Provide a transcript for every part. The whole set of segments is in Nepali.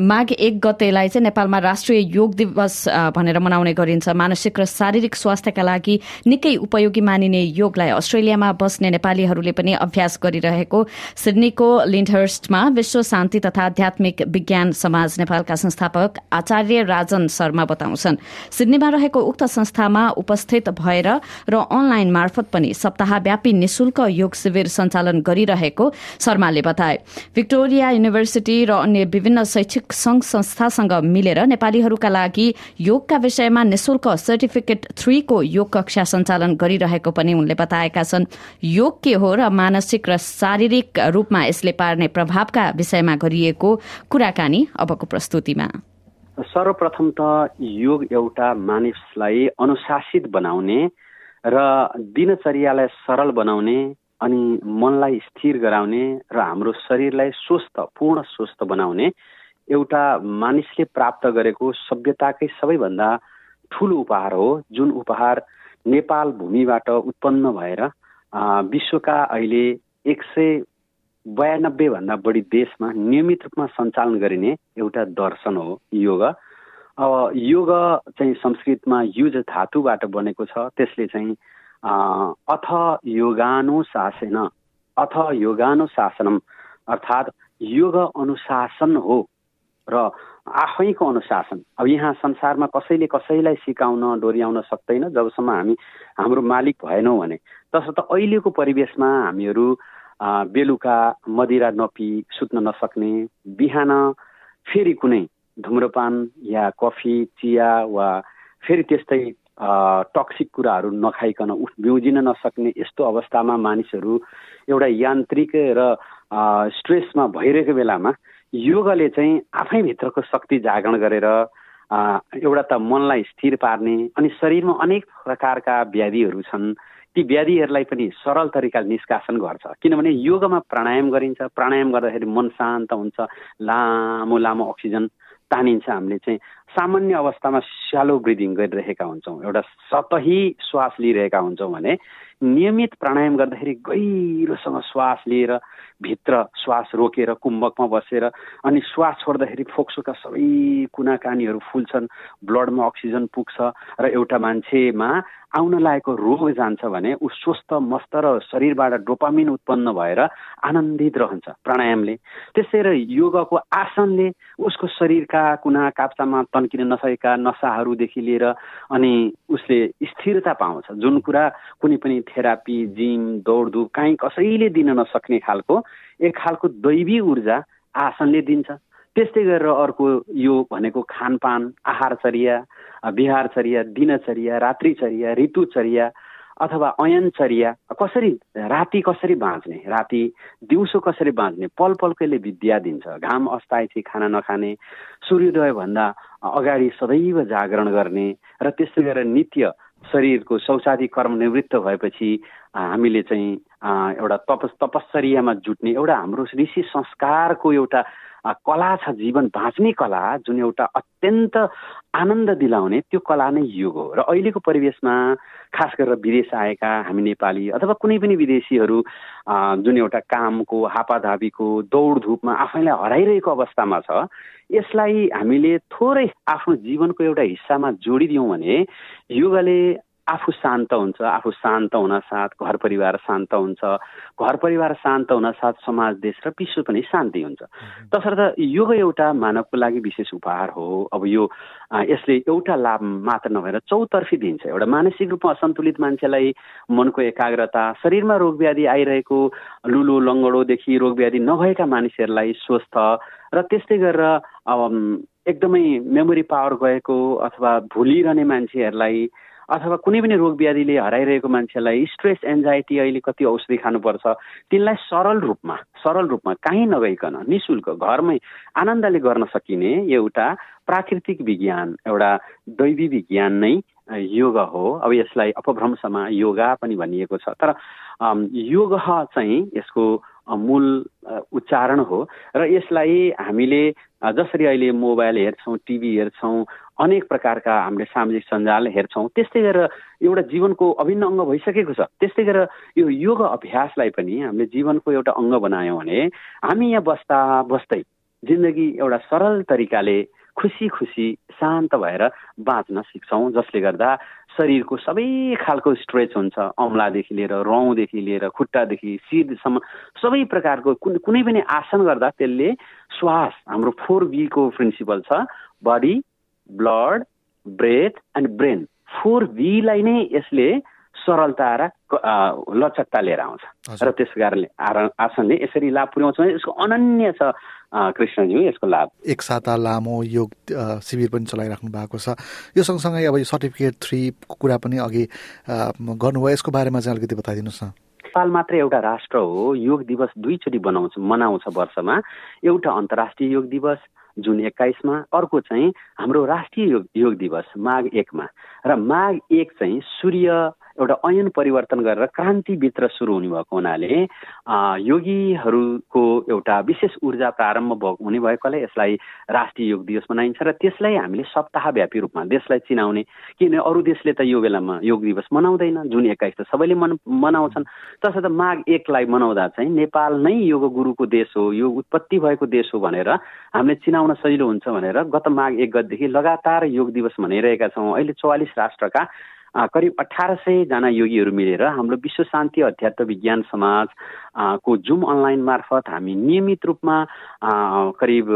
माघ एक गतेलाई चाहिँ नेपालमा राष्ट्रिय योग दिवस भनेर मनाउने गरिन्छ। मानसिक र शारीरिक स्वास्थ्यका लागि निकै उपयोगी मानिने योगलाई अस्ट्रेलियामा बस्ने नेपालीहरूले पनि अभ्यास गरिरहेको सिडनीको लिन्डहर्स्टमा विश्व शान्ति तथा आध्यात्मिक विज्ञान समाज नेपालका संस्थापक आचार्य राजन शर्मा बताउँछन्। सिडनीमा रहेको उक्त संस्थामा उपस्थित भएर र अनलाइन मार्फत पनि सप्ताहव्यापी निशुल्क योग शिविर सञ्चालन गरिरहेको शर्माले बताए। भिक्टोरिया युनिभर्सिटी र अन्य विभिन्न शैक्षिक शैक्षिक संघ संस्थासँग मिलेर नेपालीहरूका लागि योगका विषयमा निशुल्क सर्टिफिकेट थ्रीको योग कक्षा सञ्चालन गरिरहेको पनि उनले बताएका छन्। योग के हो र मानसिक र शारीरिक रूपमा यसले पार्ने प्रभावका विषयमा गरिएको कुराकानी अबको प्रस्तुतिमा। सर्वप्रथम त योग एउटा मानिसलाई अनुशासित बनाउने र दिनचर्यालाई सरल बनाउने अनि मनलाई स्थिर गराउने र हाम्रो शरीरलाई स्वस्थ पूर्ण स्वस्थ बनाउने एउटा मानिसले प्राप्त गरेको सभ्यताकै सबैभन्दा ठुलो उपहार हो जुन उपहार नेपाल भूमिबाट उत्पन्न भएर विश्वका अहिले एक सय बयानब्बेभन्दा बढी देशमा नियमित रूपमा सञ्चालन गरिने एउटा दर्शन हो योग। अब योग चाहिँ संस्कृतमा युज धातुबाट बनेको छ त्यसले चाहिँ अथ योगानुशासन अथ योगानुशासनम अर्थात् योग अनुशासन हो। र आफैको अनुशासन। अब यहाँ संसारमा कसैले कसैलाई सिकाउन डोर्याउन सक्दैन जबसम्म हामी हाम्रो मालिक भएनौँ भने। तसर्थ अहिलेको परिवेशमा हामीहरू बेलुका मदिरा नपी सुत्न नसक्ने बिहान फेरि कुनै धुम्रपान या कफी चिया वा फेरि त्यस्तै टक्सिक कुराहरू नखाइकन उठ बिउजिन नसक्ने यस्तो अवस्थामा मानिसहरू एउटा यान्त्रिक र स्ट्रेसमा भइरहेको बेलामा योगले चाहिँ आफैभित्रको शक्ति जागरण गरेर एउटा त मनलाई स्थिर पार्ने अनि शरीरमा अनेक प्रकारका व्याधिहरू छन् ती व्याधिहरूलाई पनि सरल तरिकाले निष्कासन गर्छ। किनभने योगमा प्राणायाम गरिन्छ। प्राणायाम गर्दाखेरि मन शान्त हुन्छ लामो लामो अक्सिजन तानिन्छ। हामीले चाहिँ सामान्य अवस्थामा स्यालो ब्रिदिङ गरिरहेका हुन्छौँ। एउटा सतही श्वास लिइरहेका हुन्छौँ भने नियमित प्राणायाम गर्दाखेरि गहिरोसँग श्वास लिएर भित्र श्वास रोकेर कुम्भकमा बसेर अनि श्वास छोड्दाखेरि फोक्सोका सबै कुनाकानीहरू फुल्छन् ब्लडमा अक्सिजन पुग्छ र एउटा मान्छेमा आउन लागेको रोग जान्छ भने ऊ स्वस्थ मस्त र शरीरबाट डोपामिन उत्पन्न भएर आनन्दित रहन्छ प्राणायामले। त्यसै र योगको आसनले उसको शरीरका कुना काप्चामा तन्किन नसकेका नसाहरूदेखि लिएर अनि उसले स्थिरता पाउँछ। जुन कुरा कुनै पनि थेरापी जिम दौडधुप काहीँ कसैले दिन नसक्ने खालको एक खालको दैवी ऊर्जा आसनले दिन्छ। त्यस्तै गरेर अर्को यो भनेको खानपान आहारचर्या बिहारचर्या दिनचर्या रात्रिचर्या ऋतुचर्या अथवा अयनचर्या कसरी राति कसरी बाँच्ने राति दिउँसो कसरी बाँच्ने पल पलकैले विद्या दिन्छ। घाम अस्ताए चाहिँ खाना नखाने सूर्योदयभन्दा अगाडि सदैव जागरण गर्ने र त्यस्तै गरेर नित्य शरीरको शौचादी कर्म निवृत्त भएपछि हामीले चाहिँ एउटा तपस तपश्चर्यामा जुट्ने एउटा हाम्रो ऋषि संस्कारको एउटा कला छ जीवन बाँच्ने कला जुन एउटा अत्यन्त आनन्द दिलाउने त्यो कला नै योग हो। र अहिलेको परिवेशमा खास गरेर विदेश आएका हामी नेपाली अथवा कुनै पनि विदेशीहरू जुन एउटा कामको हापाधापीको दौडधुपमा आफैलाई हराइरहेको अवस्थामा छ यसलाई हामीले थोरै आफ्नो जीवनको एउटा हिस्सामा जोडिदियौँ भने योगले आफू शान्त हुन्छ आफू शान्त हुन साथ घर परिवार शान्त हुन्छ। घर परिवार शान्त हुन साथ समाज देश र विश्व पनि शान्ति हुन्छ। तसर्थ योग एउटा मानवको लागि विशेष उपहार हो। अब यो यसले एउटा लाभ मात्र नभएर चौतर्फी दिन्छ। एउटा मानसिक रूपमा असन्तुलित मान्छेलाई मनको एकाग्रता शरीरमा रोग व्याधि आइरहेको लुलो लङ्गडोदेखि रोग व्याधि नभएका मानिसहरूलाई स्वस्थ र त्यस्तै गरेर एकदमै मेमोरी पावर गएको अथवा भुलिरहने मान्छेहरूलाई अथवा कुनै पनि रोग व्याधिले हराइरहेको मान्छेलाई स्ट्रेस एन्जाइटी अहिले कति औषधि खानुपर्छ तिनलाई सरल रूपमा सरल रूपमा काहीँ नगइकन नि शुल्क घरमै आनन्दले गर्न सकिने एउटा प्राकृतिक विज्ञान एउटा दैवी विज्ञान नै योग हो। अब यसलाई अपभ्रंशमा योगा पनि भनिएको छ। तर योग चाहिँ यसको मूल उच्चारण हो। र यसलाई हामीले जसरी अहिले मोबाइल हेर्छौँ टिभी हेर्छौँ अनेक प्रकारका हामीले सामाजिक सञ्जाल हेर्छौँ त्यस्तै गरेर एउटा जीवनको अभिन्न अङ्ग भइसकेको छ। त्यस्तै गरेर यो योग अभ्यासलाई पनि हामीले जीवनको एउटा अङ्ग बनायौँ भने हामी यहाँ बस्दा बस्दै जिन्दगी एउटा सरल तरिकाले खुसी खुसी शान्त भएर बाँच्न सिक्छौँ जसले गर्दा शरीरको सबै खालको स्ट्रेच हुन्छ। औँलादेखि लिएर रौँदेखि लिएर खुट्टादेखि शिरसम्म सबै प्रकारको कुन कुनै पनि आसन गर्दा त्यसले श्वास हाम्रो फोर बीको प्रिन्सिपल छ body blood breath and brain. Four बीलाई नै यसले सरलता र लचकता लिएर आउँछ। र त्यस कारणले आसनले यसरी लाभ पुर्याउँछ यसको अनन्य छ कृष्णज्यू यसको लाभ। एक साता लामो योग शिविर पनि चलाइराख्नु भएको छ। यो सँगसँगै अब यो सर्टिफिकेट थ्रीको कुरा पनि अघि गर्नुभयो। यसको बारेमा चाहिँ अलिकति बताइदिनुहोस् न। नेपाल मात्र एउटा राष्ट्र हो। योग दिवस दुईचोटि बनाउँछ मनाउँछ वर्षमा। एउटा अन्तर्राष्ट्रिय योग दिवस जुन एक्काइसमा अर्को चाहिँ हाम्रो राष्ट्रिय योग योग दिवस माघ एकमा। र माघ एक चाहिँ सूर्य एउटा ऐन परिवर्तन गरेर क्रान्तिभित्र सुरु हुने भएको हुनाले योगीहरूको एउटा विशेष ऊर्जा प्रारम्भ हुने भएकोले यसलाई राष्ट्रिय योग दिवस मनाइन्छ र त्यसलाई हामीले सप्ताहव्यापी रूपमा देशलाई चिनाउने किन अरू देशले त यो बेलामा योग दिवस मनाउँदैन जुन एक्काइस त सबैले मन मनाउँछन्। तसर्थ माघ एकलाई मनाउँदा चाहिँ नेपाल नै योग गुरुको देश हो योग उत्पत्ति भएको देश हो भनेर हामीले चिनाउन सजिलो हुन्छ भनेर गत माघ एक गतदेखि लगातार योग दिवस मनाइरहेका छौँ। अहिले चौवालिस राष्ट्रका करिब अठार सयजना योगीहरू मिलेर हाम्रो विश्व शान्ति अध्यात्म विज्ञान समाज को जुम अनलाइन मार्फत हामी नियमित रूपमा करिब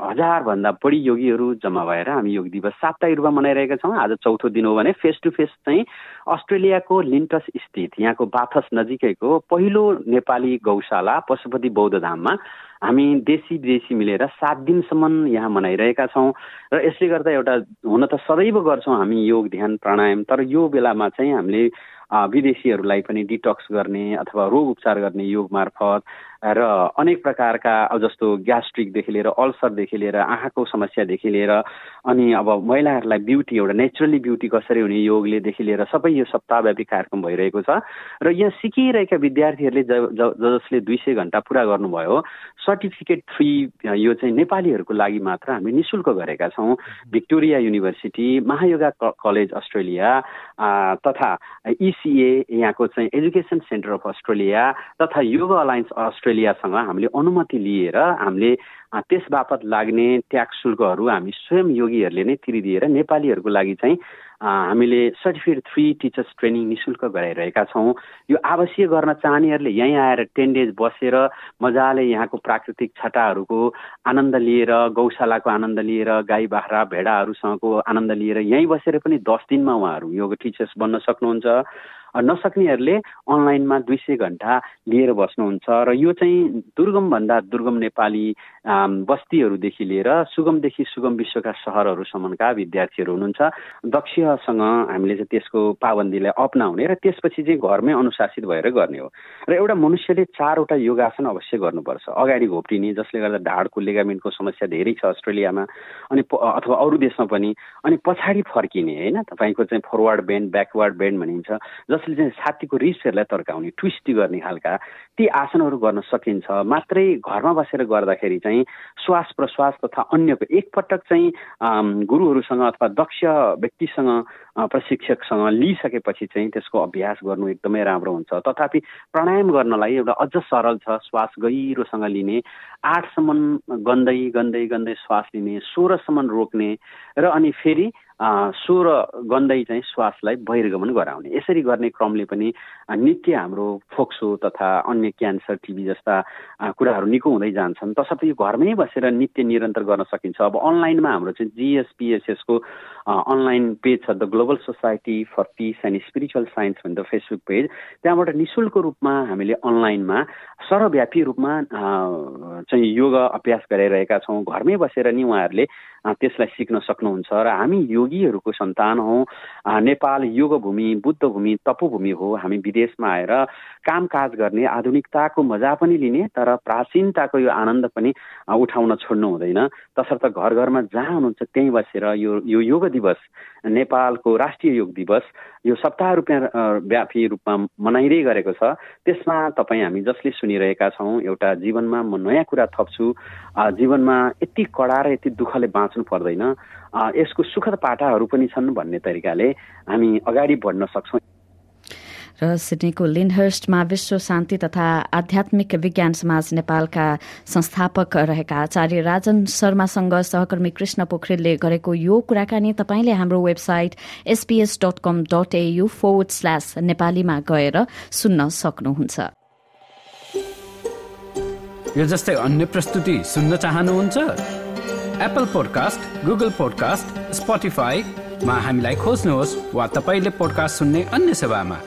हजारभन्दा बढी योगीहरू जम्मा भएर हामी योग दिवस साप्ताहिक रूपमा मनाइरहेका छौँ। आज चौथो दिन हो भने फेस टु फेस चाहिँ अस्ट्रेलियाको लिन्टस स्थित यहाँको बाथस नजिकैको पहिलो नेपाली गौशाला पशुपति बौद्ध धाममा हामी देशी विदेशी मिलेर सात दिनसम्म यहाँ मनाइरहेका छौँ र यसले गर्दा एउटा हुन त सदैव गर्छौँ हामी योग ध्यान प्राणायाम तर यो बेलामा चाहिँ हामीले विदेशीहरूलाई पनि डिटक्स गर्ने अथवा रोग उपचार गर्ने योग मार्फत र अनेक प्रकारका जस्तो ग्यास्ट्रिकदेखि लिएर अल्सरदेखि लिएर आँखाको समस्यादेखि लिएर अनि अब महिलाहरूलाई ब्युटी एउटा नेचुरली ब्युटी कसरी हुने योगलेदेखि लिएर सबै यो सप्ताहव्यापी कार्यक्रम भइरहेको छ। र यहाँ सिकिरहेका विद्यार्थीहरूले ज जसले दुई सय घन्टा पुरा गर्नुभयो सर्टिफिकेट फ्री यो चाहिँ नेपालीहरूको लागि मात्र हामी नि शुल्क गरेका छौँ। Victoria University Mahayoga college Australia तथा इसिए यहाँको चाहिँ एजुकेसन सेन्टर अफ अस्ट्रेलिया तथा योगा अलायन्स अस्ट्रेलिया अस्ट्रेलियासँग हामीले अनुमति लिएर हामीले त्यस बापत लाग्ने ट्याक्स शुल्कहरू हामी स्वयं योगीहरूले नै तिरिदिएर नेपालीहरूको लागि चाहिँ हामीले सर्टिफिकेट थ्री टिचर्स ट्रेनिङ नि शुल्क गराइरहेका छौँ। यो आवश्यक गर्न चाहनेहरूले यहीँ आएर टेन डेज बसेर मजाले यहाँको प्राकृतिक छटाहरूको आनन्द लिएर गौशालाको आनन्द लिएर गाई बाख्रा भेडाहरूसँगको आनन्द लिएर यहीँ बसेर पनि दस दिनमा उहाँहरू योग टिचर्स बन्न सक्नुहुन्छ। नसक्नेहरूले अनलाइनमा दुई सय घन्टा लिएर बस्नुहुन्छ र यो चाहिँ दुर्गमभन्दा दुर्गम नेपाली बस्तीहरूदेखि लिएर सुगमदेखि सुगम विश्वका सहरहरूसम्मका विद्यार्थीहरू हुनुहुन्छ। दक्षसँग हामीले चाहिँ त्यसको पाबन्दीलाई अप्नाउने र त्यसपछि चाहिँ घरमै अनुशासित भएर गर्ने हो। र एउटा मनुष्यले चारवटा योगासन अवश्य गर्नुपर्छ। अगाडि घोप्टिने जसले गर्दा ढाडको लेगामेन्टको समस्या धेरै छ अस्ट्रेलियामा अनि अथवा अरू देशमा पनि अनि पछाडि फर्किने होइन? तपाईँको चाहिँ फरवर्ड बेन्ड ब्याकवर्ड बेन्ड भनिन्छ। जसले चाहिँ छातीको रिसहरूलाई तर्काउने ट्विस्ट गर्ने खालका ती आसनहरू गर्न सकिन्छ। मात्रै घरमा बसेर गर्दाखेरि चाहिँ श्वास प्रश्वास तथा अन्यको एकपटक चाहिँ गुरुहरूसँग अथवा दक्ष व्यक्तिसँग प्रशिक्षकसँग लिइसकेपछि चाहिँ त्यसको अभ्यास गर्नु एकदमै राम्रो हुन्छ। तथापि प्राणायाम गर्नलाई एउटा अझ सरल छ श्वास गहिरोसँग लिने आठसम्म गन्दै गन्दै गन्दै श्वास लिने सोह्रसम्म रोक्ने र अनि फेरि सोह्र गन्दै चाहिँ श्वासलाई बहिर्गमन गराउने। यसरी गर्ने क्रमले पनि नित्य हाम्रो फोक्सो तथा अन्य क्यान्सर टिबी जस्ता कुराहरू निको हुँदै जान्छन्। तसर्थ यो घरमै बसेर नित्य निरन्तर गर्न सकिन्छ। अब अनलाइनमा हाम्रो चाहिँ जिएसपिएसएसको अनलाइन पेज छ the Global Society for Peace and Spiritual Science भन्ने फेसबुक पेज। त्यहाँबाट नि शुल्क रूपमा हामीले अनलाइनमा सर्वव्यापी रूपमा चाहिँ योग अभ्यास गराइरहेका छौँ। घरमै बसेर नि उहाँहरूले त्यसलाई सिक्न सक्नुहुन्छ र हामी योगीहरूको सन्तान हौँ। नेपाल योग भूमि बुद्ध भूमि तपोभूमि हो। हामी विदेशमा आएर कामकाज गर्ने आधुनिकताको मजा पनि लिने तर प्राचीनताको यो आनन्द पनि उठाउन छोड्नु हुँदैन। तसर्थ घर घरमा जहाँ हुनुहुन्छ त्यहीँ बसेर यो यो योग दिवस नेपालको राष्ट्रिय योग दिवस यो सप्ताह रूपमा व्यापी रूपमा मनाइँदै गरेको छ। त्यसमा तपाईँ हामी जसले सुनिरहेका छौँ एउटा जीवनमा म नयाँ कुरा थप्छु। जीवनमा यति कडा र यति दुःखले बाँच्नु पर्दैन। यसको सुखद पाटाहरू पनि छन् भन्ने तरिकाले हामी अगाडि बढ्न सक्छौँ। र सिडनीको लिनहर्स्टमा विश्व शान्ति तथा आध्यात्मिक विज्ञान समाज नेपालका संस्थापक रहेका आचार्य राजन शर्मासँग सहकर्मी कृष्ण पोखरेलले गरेको यो कुराकानी तपाईँले हाम्रो website SPS dot com dot AU forward slash नेपालीमा गएर सुन्न सक्नुहुन्छ। यो जस्तै अन्य प्रस्तुति सुन्न चाहनुहुन्छ? एप्पल पोडकास्ट गुगल पोडकास्ट स्पोटिफाईमा हामीलाई खोज्नुहोस् वा तपाईँले पोडकास्ट सुन्ने अन्य सेवामा।